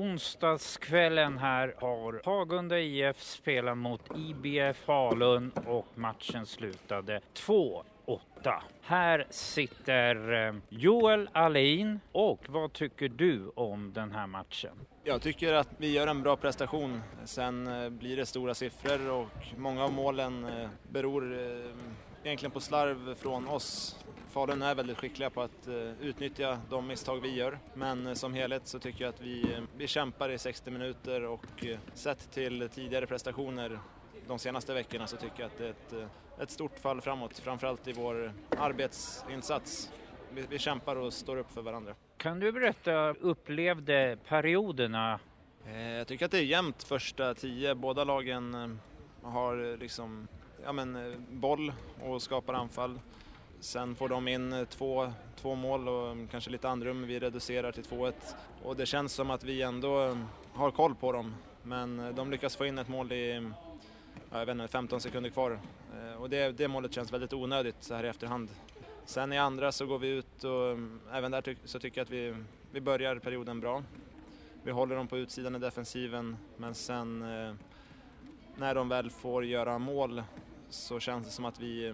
Onsdagskvällen här har Hagunda IF spelat mot IBF Falun och matchen slutade 2-8. Här sitter eh, Joel Alin och vad tycker du om den här matchen? Jag tycker att vi gör en bra prestation. Sen eh, blir det stora siffror och många av målen eh, beror egentligen på slarv från oss. Falun är väldigt skickliga på att utnyttja de misstag vi gör. Men som helhet så tycker jag att vi, vi kämpar i 60 minuter och sett till tidigare prestationer de senaste veckorna så tycker jag att det är ett, ett stort fall framåt, framförallt i vår arbetsinsats. Vi, vi kämpar och står upp för varandra. Kan du berätta, upplevde perioderna? Jag tycker att det är jämnt första tio. Båda lagen har liksom, ja men, boll och skapar anfall. Sen får de in eh, två, två mål och mm, kanske lite andrum. Vi reducerar till 2-1 och det känns som att vi ändå mm, har koll på dem. Men eh, de lyckas få in ett mål i mm, jag vet inte, 15 sekunder kvar eh, och det, det målet känns väldigt onödigt så här i efterhand. Sen i andra så går vi ut och även där ty så tycker jag att vi, vi börjar perioden bra. Vi håller dem på utsidan i defensiven men sen eh, när de väl får göra mål så känns det som att vi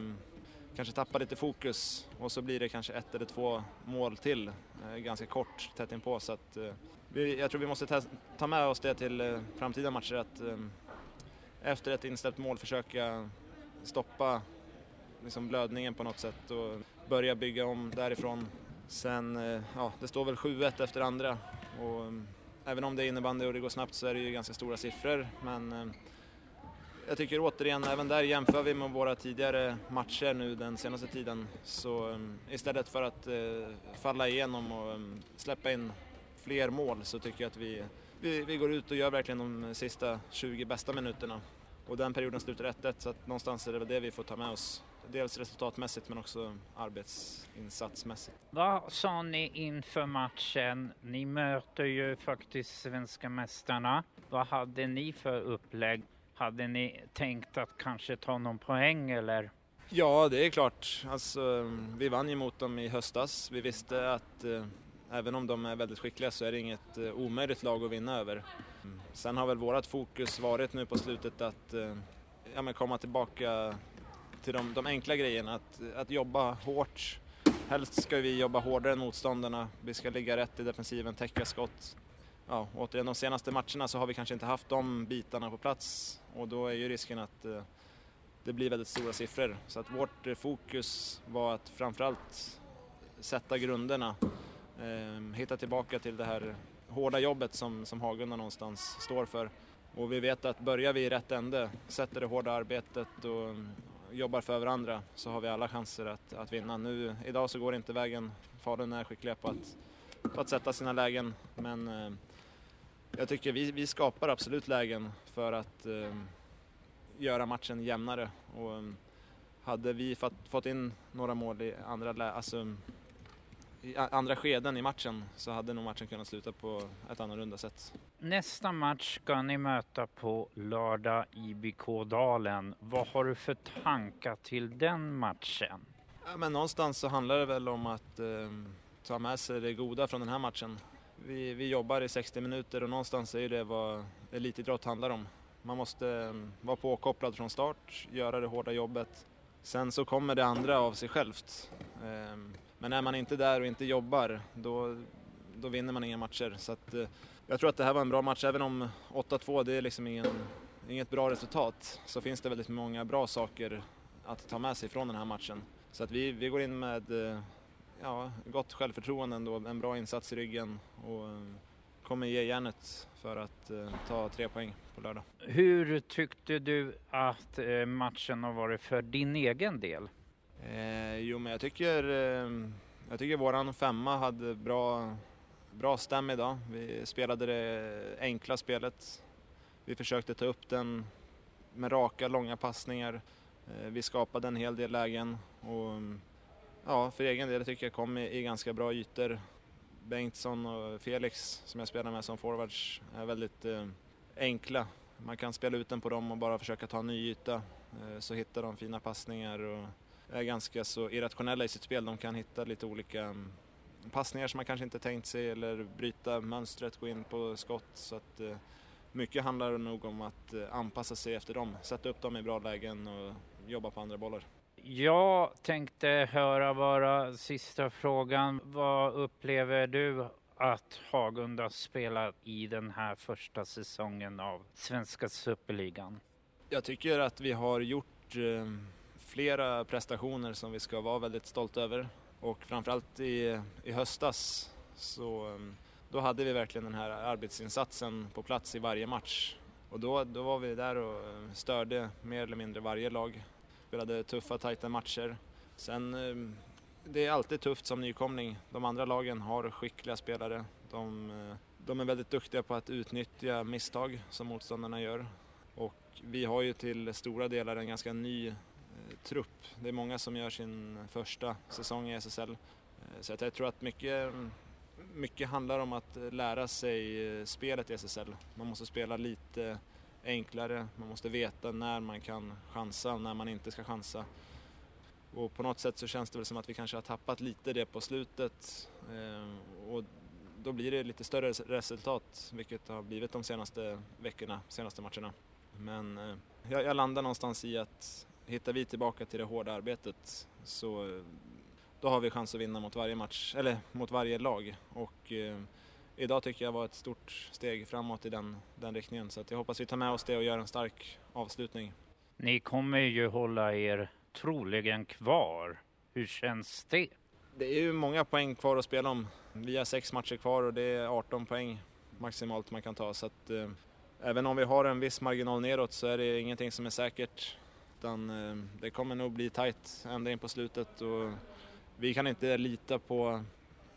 kanske tappar lite fokus och så blir det kanske ett eller två mål till eh, ganska kort tätt inpå så att eh, vi, jag tror vi måste ta, med oss det till eh, framtida matcher att efter ett inställt mål försöka stoppa liksom blödningen på något sätt och börja bygga om därifrån. Sen, ja, det står väl 7-1 efter andra och mm, även om det är innebandy och det går snabbt så är det ju ganska stora siffror men jag tycker återigen, även där jämför vi med våra tidigare matcher nu den senaste tiden så eh, istället för att eh, falla igenom och eh, släppa in fler mål så tycker jag att vi, vi, vi går ut och gör verkligen de sista 20 bästa minuterna och den perioden slutar 1-1 så att någonstans är det väl det vi får ta med oss. Dels resultatmässigt men också arbetsinsatsmässigt. Vad sa ni inför matchen? Ni möter ju faktiskt svenska mästarna. Vad hade ni för upplägg? Hade ni tänkt att kanske ta någon poäng eller? Ja, det är klart. Alltså, vi vann ju mot dem i höstas. Vi visste att eh, även om de är väldigt skickliga så är det inget eh, omöjligt lag att vinna över. Mm. Sen har väl vårt fokus varit nu på slutet att eh, ja, men komma tillbaka till de, de enkla grejerna, att, att jobba hårt. Helst ska vi jobba hårdare än motståndarna. Vi ska ligga rätt i defensiven, täcka skott. Ja, återigen, de senaste matcherna så har vi kanske inte haft de bitarna på plats och då är ju risken att eh, det blir väldigt stora siffror. Så att vårt eh, fokus var att framförallt sätta grunderna, eh, hitta tillbaka till det här hårda jobbet som, som Hagunda någonstans står för. Och vi vet att börjar vi i rätt ände, sätter det hårda arbetet och mm, jobbar för varandra så har vi alla chanser att, att vinna. Nu, idag så går det inte vägen. Falun är skickliga på att, på att sätta sina lägen men eh, jag tycker vi, vi skapar absolut lägen för att eh, göra matchen jämnare. Och, eh, hade vi fått, fått in några mål i andra, alltså, i andra skeden i matchen så hade nog matchen kunnat sluta på ett annorlunda sätt. Nästa match ska ni möta på lördag IBK Dalen. Vad har du för tankar till den matchen? Ja, men någonstans så handlar det väl om att eh, ta med sig det goda från den här matchen. Vi, vi jobbar i 60 minuter och någonstans är det vad elitidrott handlar om. Man måste mm, vara påkopplad från start, göra det hårda jobbet. Sen så kommer det andra av sig självt. Ehm, men är man inte där och inte jobbar, då, då vinner man inga matcher. Så att, eh, jag tror att det här var en bra match, även om 8-2 det är liksom ingen, inget bra resultat, så finns det väldigt många bra saker att ta med sig från den här matchen. Så att vi, vi går in med eh, ja, gott självförtroende ändå, en bra insats i ryggen och eh, kommer ge järnet för att uh, ta tre poäng på lördag. Hur tyckte du att uh, matchen har varit för din egen del? Eh, jo, men jag tycker, eh, jag tycker våran femma hade bra, bra stäm idag. Vi spelade det enkla spelet. Vi försökte ta upp den med raka, långa passningar. Eh, vi skapade en hel del lägen och ja, för egen del tycker jag kom i, i ganska bra ytor. Bengtsson och Felix som jag spelar med som forwards är väldigt eh, enkla. Man kan spela ut den på dem och bara försöka ta en ny yta eh, så hittar de fina passningar och är ganska så irrationella i sitt spel. De kan hitta lite olika mm, passningar som man kanske inte tänkt sig eller bryta mönstret, gå in på skott. Så att, eh, mycket handlar nog om att eh, anpassa sig efter dem, sätta upp dem i bra lägen och jobba på andra bollar. Jag tänkte höra bara sista frågan. Vad upplever du att Hagunda spelat i den här första säsongen av Svenska Superligan? Jag tycker att vi har gjort eh, flera prestationer som vi ska vara väldigt stolta över och framförallt i, i höstas så eh, då hade vi verkligen den här arbetsinsatsen på plats i varje match och då, då var vi där och eh, störde mer eller mindre varje lag. Spelade tuffa, tajta matcher. Sen, ehm, det är alltid tufft som nykomling. De andra lagen har skickliga spelare. De, eh, de är väldigt duktiga på att utnyttja misstag som motståndarna gör. Och vi har ju till stora delar en ganska ny eh, trupp. Det är många som gör sin första säsong i SSL. Eh, så jag tror att mycket, mycket handlar om att lära sig spelet i SSL. Man måste spela lite enklare, man måste veta när man kan chansa och när man inte ska chansa. Och på något sätt så känns det väl som att vi kanske har tappat lite det på slutet. Ehm, och då blir det lite större resultat, vilket har blivit de senaste veckorna, senaste matcherna. Men eh, jag, jag landar någonstans i att hittar vi tillbaka till det hårda arbetet så eh, då har vi chans att vinna mot varje match, eller mot varje lag. Och eh, idag tycker jag var ett stort steg framåt i den, den riktningen. Så jag hoppas vi tar med oss det och gör en stark avslutning. Ni kommer ju hålla er troligen kvar. Hur känns det? Det är ju många poäng kvar att spela om. Vi har sex matcher kvar och det är 18 poäng maximalt man kan ta. Så att, eh, även om vi har en viss marginal neråt så är det ingenting som är säkert. Utan eh, det kommer nog bli tight ända in på slutet och vi kan inte lita på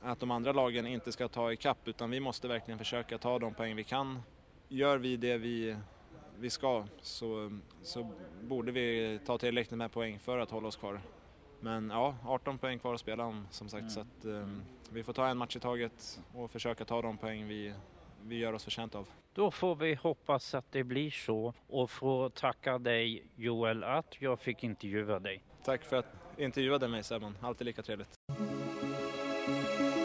att de andra lagen inte ska ta ikapp utan vi måste verkligen försöka ta de poäng vi kan. Gör vi det vi, vi ska så, så borde vi ta tillräckligt med poäng för att hålla oss kvar. Men ja, 18 poäng kvar att spela om som sagt mm. så att um, vi får ta en match i taget och försöka ta de poäng vi, vi gör oss förtjänta av. Då får vi hoppas att det blir så och få tacka dig Joel att jag fick intervjua dig. Tack för att du intervjuade mig Simon, alltid lika trevligt. Thank you.